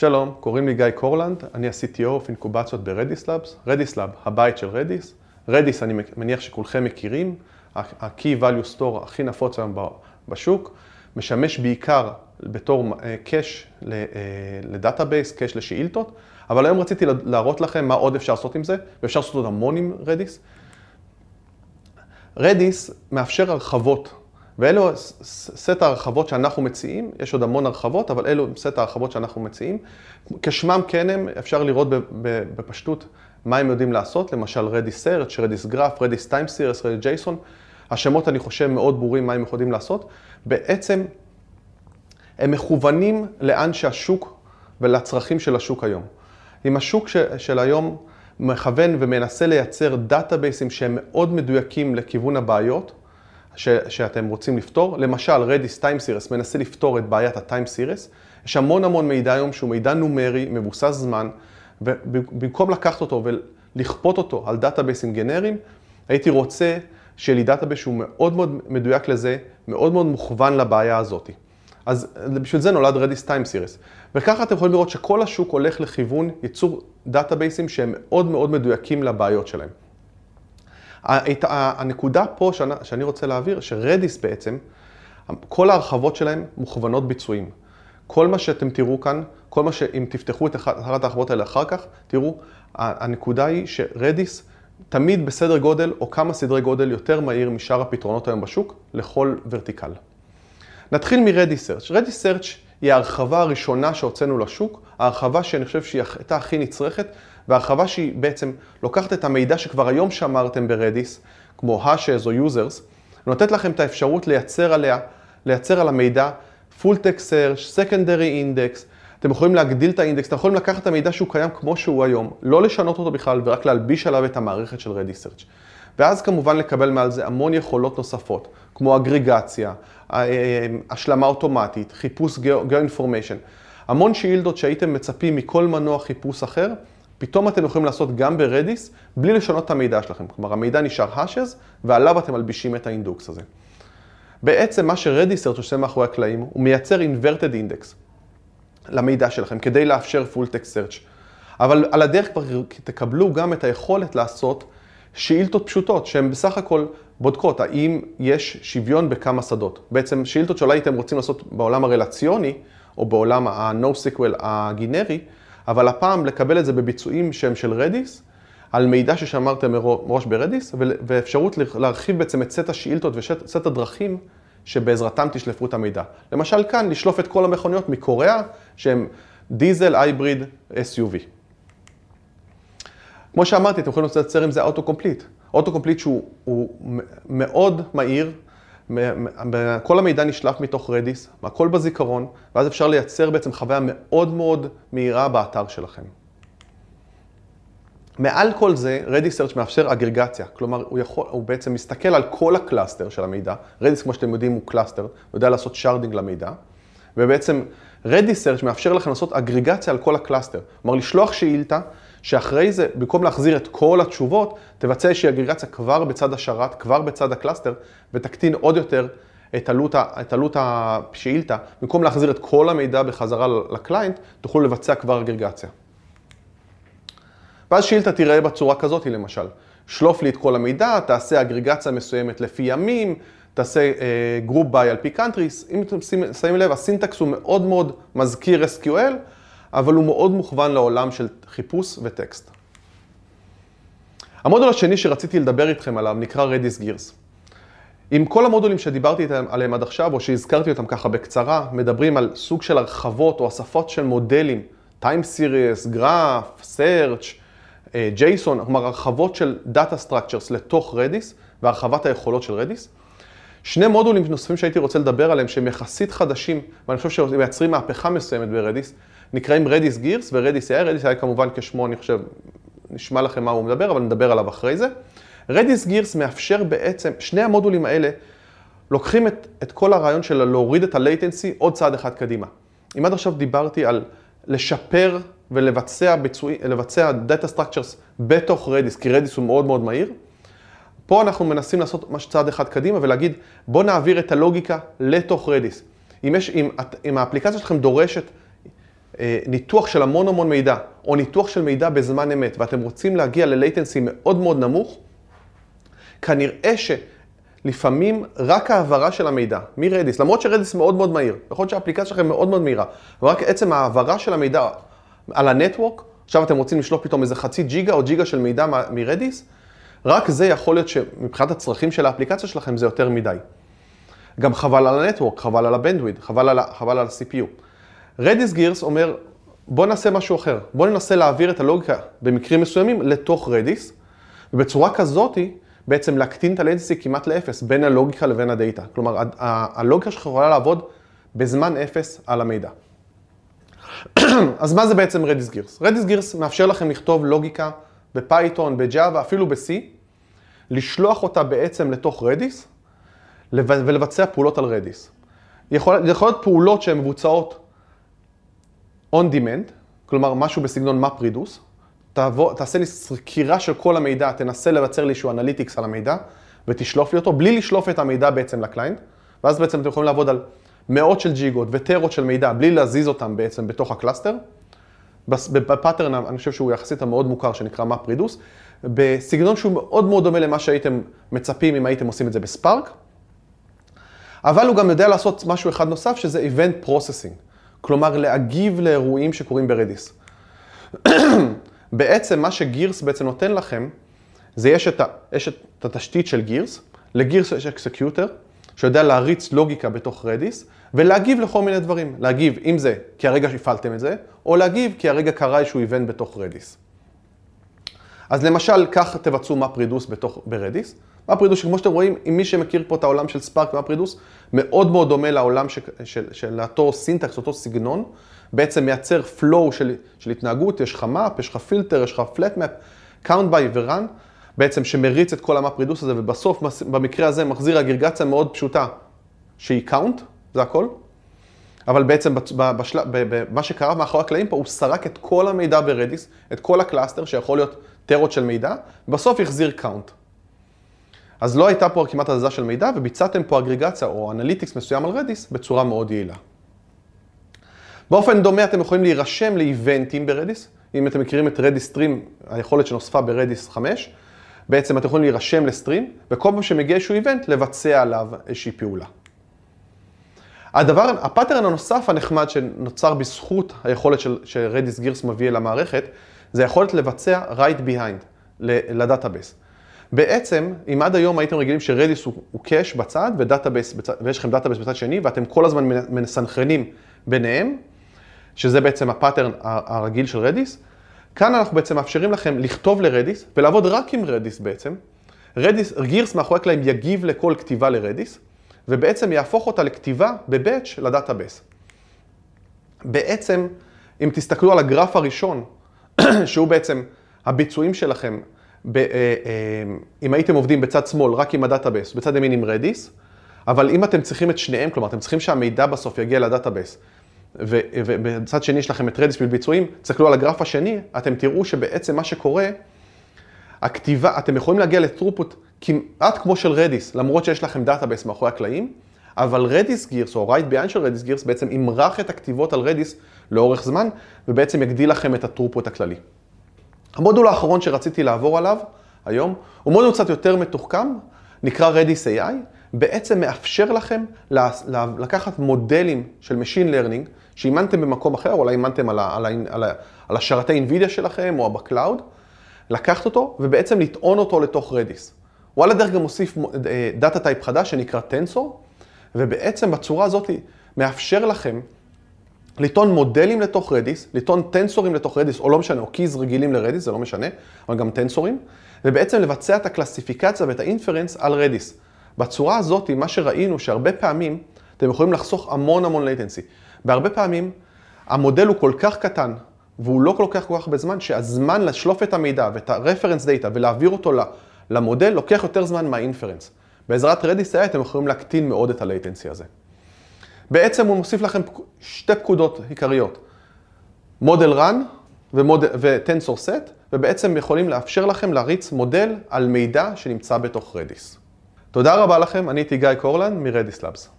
שלום, קוראים לי גיא קורלנד, אני ה-CTO of אינקובציות ב-Redis Labs. Redis Lab, הבית של Redis. Redis, אני מניח שכולכם מכירים, ה-Key Value Store הכי נפוץ היום בשוק, משמש בעיקר בתור cache ל database, cache לשאילתות, אבל היום רציתי להראות לכם מה עוד אפשר לעשות עם זה, ואפשר לעשות עוד המון עם Redis. Redis מאפשר הרחבות ואלו סט ההרחבות שאנחנו מציעים, יש עוד המון הרחבות, אבל אלו סט ההרחבות שאנחנו מציעים. כשמם כן הם, אפשר לראות בפשטות מה הם יודעים לעשות, למשל Redis Search, Redis Graph, Redis Time Series, Redis JSON. השמות אני חושב מאוד ברורים מה הם יכולים לעשות. בעצם הם מכוונים לאן שהשוק ולצרכים של השוק היום. אם השוק של היום מכוון ומנסה לייצר דאטאבייסים שהם מאוד מדויקים לכיוון הבעיות, ש, שאתם רוצים לפתור. למשל, Redis Time Series מנסה לפתור את בעיית ה-Time Series. יש המון המון מידע היום שהוא מידע נומרי, מבוסס זמן, ובמקום לקחת אותו ולכפות אותו על דאטאבייסים גנריים, הייתי רוצה שיהיה לי database שהוא מאוד מאוד מדויק לזה, מאוד מאוד מוכוון לבעיה הזאת. אז בשביל זה נולד Redis Time Series. וככה אתם יכולים לראות שכל השוק הולך לכיוון ייצור דאטאבייסים שהם מאוד מאוד מדויקים לבעיות שלהם. הנקודה פה שאני רוצה להעביר, שרדיס בעצם, כל ההרחבות שלהם מוכוונות ביצועים. כל מה שאתם תראו כאן, כל מה שאם תפתחו את אחת ההרחבות האלה אחר כך, תראו, הנקודה היא שרדיס תמיד בסדר גודל או כמה סדרי גודל יותר מהיר משאר הפתרונות היום בשוק לכל ורטיקל. נתחיל מ-Ready Search. Ready Search היא ההרחבה הראשונה שהוצאנו לשוק, ההרחבה שאני חושב שהיא הייתה הכי נצרכת, והרחבה שהיא בעצם לוקחת את המידע שכבר היום שמרתם ב Redis, כמו hashes או users, נותנת לכם את האפשרות לייצר עליה, לייצר על המידע full text search, secondary index, אתם יכולים להגדיל את האינדקס, אתם יכולים לקחת את המידע שהוא קיים כמו שהוא היום, לא לשנות אותו בכלל ורק להלביש עליו את המערכת של Search. ואז כמובן לקבל מעל זה המון יכולות נוספות, כמו אגריגציה, אה, השלמה אוטומטית, חיפוש geo-information. המון שאילדות שהייתם מצפים מכל מנוע חיפוש אחר, פתאום אתם יכולים לעשות גם ברדיס, בלי לשנות את המידע שלכם. כלומר, המידע נשאר hashes, ועליו אתם מלבישים את האינדוקס הזה. בעצם מה שרדיסרט עושה מאחורי הקלעים, הוא מייצר inverted index למידע שלכם, כדי לאפשר full text search. אבל על הדרך כבר תקבלו גם את היכולת לעשות שאילתות פשוטות, שהן בסך הכל בודקות האם יש שוויון בכמה שדות. בעצם שאילתות שאולי אתם רוצים לעשות בעולם הרלציוני, או בעולם ה-NoSQL הגנרי, אבל הפעם לקבל את זה בביצועים שהם של Redis, על מידע ששמרתם מראש ב Redis, ואפשרות להרחיב בעצם את סט השאילתות וסט הדרכים שבעזרתם תשלפו את המידע. למשל כאן, לשלוף את כל המכוניות מקוריאה, שהם דיזל, hybrid, SUV. כמו שאמרתי, אתם יכולים לייצר עם זה auto-complete. auto-complete שהוא מאוד מהיר, כל המידע נשלף מתוך Redis, הכל בזיכרון, ואז אפשר לייצר בעצם חוויה מאוד מאוד מהירה באתר שלכם. מעל כל זה, Redis Search מאפשר אגרגציה, כלומר הוא, יכול, הוא בעצם מסתכל על כל ה cluster של המידע, Redis כמו שאתם יודעים הוא cluster, הוא יודע לעשות sharding למידע, ובעצם Redis Search מאפשר לכם לעשות אגרגציה על כל ה cluster, כלומר לשלוח שאילתה שאחרי זה, במקום להחזיר את כל התשובות, תבצע איזושהי אגרגציה כבר בצד השרת, כבר בצד ה cluster, ותקטין עוד יותר את עלות, את עלות השאילתה. במקום להחזיר את כל המידע בחזרה ל client, תוכלו לבצע כבר אגרגציה. ואז שאילתה תיראה בצורה כזאת, למשל. שלוף לי את כל המידע, תעשה אגרגציה מסוימת לפי ימים, תעשה uh, by על פי countries. אם אתם שמים לב, ה syntax הוא מאוד מאוד מזכיר SQL, אבל הוא מאוד מוכוון לעולם של חיפוש וטקסט. המודול השני שרציתי לדבר איתכם עליו נקרא Redis Gears. עם כל המודולים שדיברתי עליהם עד עכשיו, או שהזכרתי אותם ככה בקצרה, מדברים על סוג של הרחבות או אספות של מודלים, Time Series, Graph, Search, אה, JSON, כלומר הרחבות של Data Structures לתוך Redis והרחבת היכולות של Redis. שני מודולים נוספים שהייתי רוצה לדבר עליהם, שהם יחסית חדשים, ואני חושב שהם מייצרים מהפכה מסוימת ב-Redis, נקראים Redis Gears ו-Redis AI, Redis AI כמובן כשמו, אני חושב, נשמע לכם מה הוא מדבר, אבל נדבר עליו אחרי זה. Redis Gears מאפשר בעצם, שני המודולים האלה לוקחים את, את כל הרעיון של להוריד את ה-latency עוד צעד אחד קדימה. אם עד עכשיו דיברתי על לשפר ולבצע ביצועי, לבצע Data Structures בתוך Redis, כי Redis הוא מאוד מאוד מהיר, פה אנחנו מנסים לעשות ממש צעד אחד קדימה ולהגיד, בוא נעביר את הלוגיקה לתוך Redis. אם, יש, אם, אם האפליקציה שלכם דורשת ניתוח של המון המון מידע, או ניתוח של מידע בזמן אמת, ואתם רוצים להגיע ללייטנסי מאוד מאוד נמוך, כנראה שלפעמים רק העברה של המידע מרדיס, למרות שרדיס מאוד מאוד מהיר, יכול להיות שהאפליקציה שלכם מאוד מאוד מהירה, ורק עצם העברה של המידע על הנטוורק, עכשיו אתם רוצים לשלוף פתאום איזה חצי ג'יגה או ג'יגה של מידע מרדיס, רק זה יכול להיות שמבחינת הצרכים של האפליקציה שלכם זה יותר מדי. גם חבל על הנטוורק, חבל על הבנדוויד, חבל על, חבל על ה-CPU. Redis Gears אומר, בוא נעשה משהו אחר. בוא ננסה להעביר את הלוגיקה במקרים מסוימים לתוך Redis, ובצורה כזאתי בעצם להקטין את ה latency כמעט לאפס בין הלוגיקה לבין הדאטה. כלומר, הלוגיקה שלך יכולה לעבוד בזמן אפס על המידע. אז מה זה בעצם Redis Gears? Redis Gears מאפשר לכם לכתוב לוגיקה ב Python, ב Java, אפילו ב-C, לשלוח אותה בעצם לתוך Redis ולבצע פעולות על Redis. יכול, יכול להיות פעולות שהן מבוצעות on demand, כלומר משהו בסגנון map reduce, תעבור, תעשה לי סקירה של כל המידע, תנסה לייצר לי איזשהו analytics על המידע ותשלוף לי אותו, בלי לשלוף את המידע בעצם ל client, ואז בעצם אתם יכולים לעבוד על מאות של ג'יגות וטרות של מידע, בלי להזיז אותם בעצם בתוך ה cluster. ב pattern, אני חושב שהוא יחסית המאוד מוכר, שנקרא map reduce, בסגנון שהוא מאוד מאוד דומה למה שהייתם מצפים אם הייתם עושים את זה ב Spark, אבל הוא גם יודע לעשות משהו אחד נוסף, שזה Event Processing, כלומר להגיב לאירועים שקורים ב Redis. בעצם מה ש Gears בעצם נותן לכם, זה יש את, ה, יש את התשתית של Gears, ל Gears יש executor, שיודע להריץ לוגיקה בתוך Redis, ולהגיב לכל מיני דברים. להגיב אם זה כי הרגע הפעלתם את זה, או להגיב כי הרגע קרה איזשהו event בתוך Redis. אז למשל, כך תבצעו map reduce בתוך, ב Redis. map reduce, שכמו שאתם רואים, אם מי שמכיר פה את העולם של Spark ו map reduce, מאוד מאוד דומה לעולם של, של, של אותו syntax, אותו סגנון, בעצם מייצר flow של, של התנהגות, יש לך map, יש לך פילטר, יש לך flat map, count by ו run, בעצם שמריץ את כל ה map reduce הזה, ובסוף, במקרה הזה, מחזיר אגרגציה מאוד פשוטה, שהיא count, זה הכל. אבל בעצם. במה שקרה מאחורי הקלעים פה, הוא סרק את כל המידע ב Redis, את כל ה cluster, שיכול להיות טרות של מידע, ובסוף החזיר count. אז לא הייתה פה כמעט הזזה של מידע, וביצעתם פה אגרגציה או analytics מסוים על Redis בצורה מאוד יעילה. באופן דומה אתם יכולים להירשם לאיבנטים ב Redis. אם אתם מכירים את Redis Stream, היכולת שנוספה ב Redis 5, בעצם אתם יכולים להירשם ל stream, וכל פעם שמגיע איזשהו event, לבצע עליו איזושהי פעולה. הדבר, ה pattern הנוסף הנחמד שנוצר בזכות היכולת של, ש Redis Gears מביא אל המערכת, זה היכולת לבצע write behind ל database. בעצם, אם עד היום הייתם רגילים ש Redis הוא, הוא cache בצד ו database, ויש לכם database בצד שני, ואתם כל הזמן מסנכרנים ביניהם, שזה בעצם ה pattern הרגיל של Redis, כאן אנחנו בעצם מאפשרים לכם לכתוב ל Redis ולעבוד רק עם Redis בעצם. Redis, Gears מאחורי הקלעים יגיב לכל כתיבה ל Redis, ובעצם יהפוך אותה לכתיבה ב batch ל database. בעצם, אם תסתכלו על הגרף הראשון, שהוא בעצם הביצועים שלכם, ב, אה, אה, אם הייתם עובדים בצד שמאל רק עם ה database, בצד ימין עם Redis, אבל אם אתם צריכים את שניהם, כלומר, אתם צריכים שהמידע בסוף יגיע ל database, ובצד שני יש לכם את רדיס בביצועים, תסתכלו על הגרף השני, אתם תראו שבעצם מה שקורה, הכתיבה, אתם יכולים להגיע ל throughput כמעט כמו של רדיס, למרות שיש לכם database מאחורי הקלעים, אבל רדיס גירס, או write-behind של רדיס גירס, בעצם ימרח את הכתיבות על רדיס לאורך זמן, ובעצם יגדיל לכם את ה throughput הכללי. המודול האחרון שרציתי לעבור עליו היום, הוא מודול קצת יותר מתוחכם, נקרא רדיס AI, בעצם מאפשר לכם לקחת מודלים של Machine Learning, שאימנתם במקום אחר, או אולי אימנתם על, על, על, על השרתי NVIDIA שלכם, או ב cloud, לקחת אותו ובעצם לטעון אותו לתוך רדיס. הדרך גם מוסיף data type חדש שנקרא tensor, ובעצם בצורה הזאת מאפשר לכם לטעון מודלים לתוך רדיס, לטעון טנסורים לתוך רדיס, או לא משנה, או keys רגילים לרדיס, זה לא משנה, אבל גם טנסורים, ובעצם לבצע את הקלסיפיקציה ואת ה inference על רדיס. בצורה הזאת, מה שראינו, שהרבה פעמים אתם יכולים לחסוך המון המון latency. בהרבה פעמים המודל הוא כל כך קטן, והוא לוקח כל כך הרבה זמן, שהזמן לשלוף את המידע ואת ה-reference data ולהעביר אותו למודל לוקח יותר זמן מה inference. בעזרת Redis AI אתם יכולים להקטין מאוד את ה latency הזה. בעצם הוא מוסיף לכם שתי פקודות עיקריות, מודל run ו-tensor set, ובעצם יכולים לאפשר לכם להריץ מודל על מידע שנמצא בתוך Redis. תודה רבה לכם, אני הייתי גיא קורלן מ-Redis Labs.